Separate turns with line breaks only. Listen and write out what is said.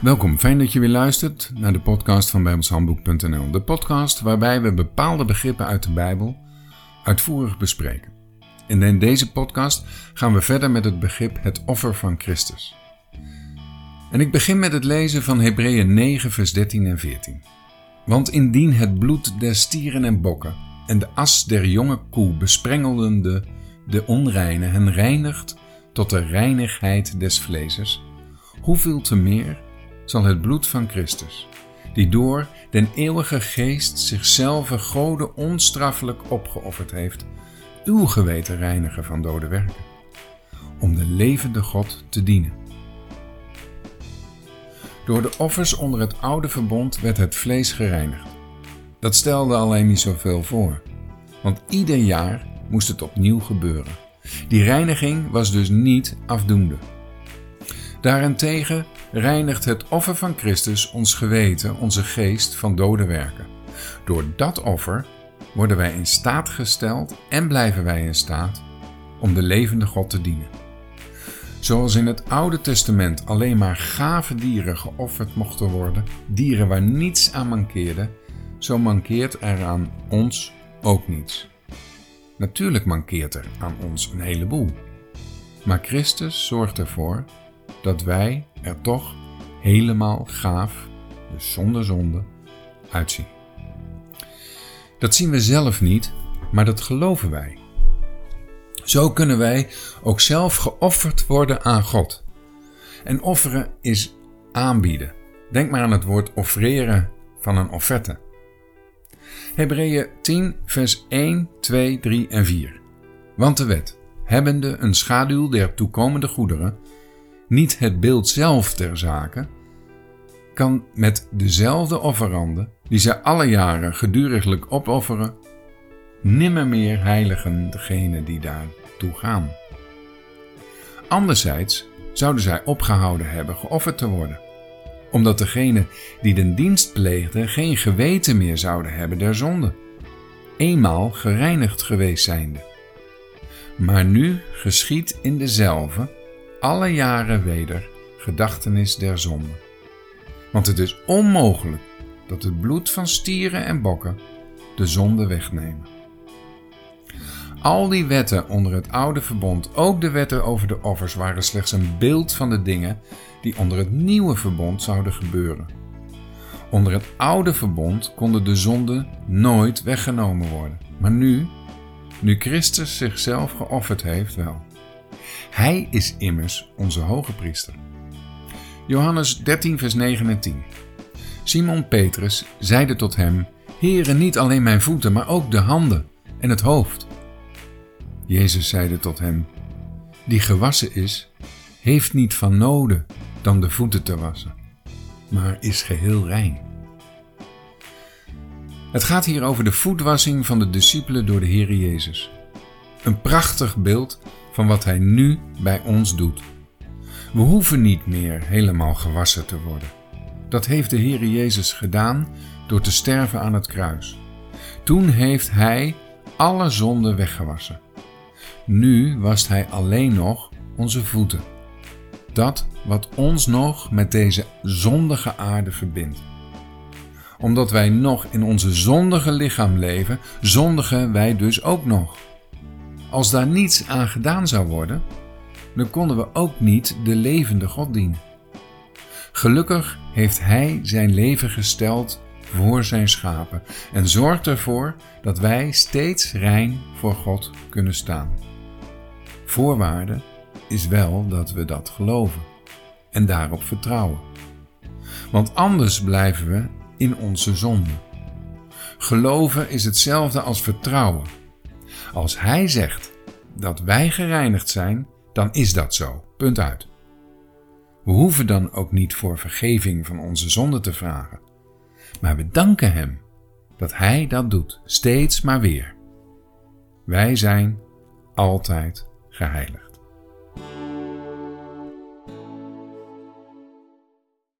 Welkom, fijn dat je weer luistert naar de podcast van bijbelshandboek.nl. De podcast waarbij we bepaalde begrippen uit de Bijbel uitvoerig bespreken. En in deze podcast gaan we verder met het begrip het offer van Christus. En ik begin met het lezen van Hebreeën 9, vers 13 en 14. Want indien het bloed der stieren en bokken en de as der jonge koe besprengelende de onreine hen reinigt tot de reinigheid des vleeses, hoeveel te meer zal het bloed van Christus, die door den eeuwige geest zichzelf Gode onstraffelijk opgeofferd heeft, uw geweten reinigen van dode werken, om de levende God te dienen. Door de offers onder het oude verbond werd het vlees gereinigd. Dat stelde alleen niet zoveel voor, want ieder jaar moest het opnieuw gebeuren. Die reiniging was dus niet afdoende. Daarentegen reinigt het offer van Christus ons geweten, onze geest van dode werken. Door dat offer worden wij in staat gesteld en blijven wij in staat om de levende God te dienen. Zoals in het Oude Testament alleen maar gave dieren geofferd mochten worden, dieren waar niets aan mankeerde, zo mankeert er aan ons ook niets. Natuurlijk mankeert er aan ons een heleboel. Maar Christus zorgt ervoor dat wij er toch helemaal gaaf, dus zonder zonde, uitzien. Dat zien we zelf niet, maar dat geloven wij. Zo kunnen wij ook zelf geofferd worden aan God. En offeren is aanbieden. Denk maar aan het woord offreren van een offerte. Hebreeën 10, vers 1, 2, 3 en 4. Want de wet, hebbende een schaduw der toekomende goederen, niet het beeld zelf ter zake, kan met dezelfde offeranden, die zij alle jaren geduriglijk opofferen, nimmer meer heiligen degene die daartoe gaan. Anderzijds zouden zij opgehouden hebben geofferd te worden, omdat degene die den dienst pleegde geen geweten meer zouden hebben der zonde, eenmaal gereinigd geweest zijnde. Maar nu geschiet in dezelfde alle jaren weder gedachtenis der zonde. Want het is onmogelijk dat het bloed van stieren en bokken de zonde wegnemen. Al die wetten onder het oude verbond, ook de wetten over de offers, waren slechts een beeld van de dingen die onder het nieuwe verbond zouden gebeuren. Onder het oude verbond konden de zonden nooit weggenomen worden. Maar nu, nu Christus zichzelf geofferd heeft, wel. Hij is immers onze hoge priester. Johannes 13, vers 9 en 10. Simon Petrus zeide tot hem: Heere, niet alleen mijn voeten, maar ook de handen en het hoofd. Jezus zeide tot hem: Die gewassen is, heeft niet van noden dan de voeten te wassen, maar is geheel rein. Het gaat hier over de voetwassing van de discipelen door de Heer Jezus. Een prachtig beeld van wat Hij nu bij ons doet. We hoeven niet meer helemaal gewassen te worden. Dat heeft de Heer Jezus gedaan door te sterven aan het kruis. Toen heeft Hij alle zonden weggewassen. Nu wast Hij alleen nog onze voeten. Dat wat ons nog met deze zondige aarde verbindt. Omdat wij nog in onze zondige lichaam leven, zondigen wij dus ook nog. Als daar niets aan gedaan zou worden, dan konden we ook niet de levende God dienen. Gelukkig heeft Hij zijn leven gesteld voor zijn schapen en zorgt ervoor dat wij steeds rein voor God kunnen staan. Voorwaarde is wel dat we dat geloven en daarop vertrouwen. Want anders blijven we in onze zonde. Geloven is hetzelfde als vertrouwen. Als Hij zegt dat wij gereinigd zijn, dan is dat zo. Punt uit. We hoeven dan ook niet voor vergeving van onze zonde te vragen. Maar we danken Hem dat Hij dat doet, steeds maar weer. Wij zijn altijd geheiligd.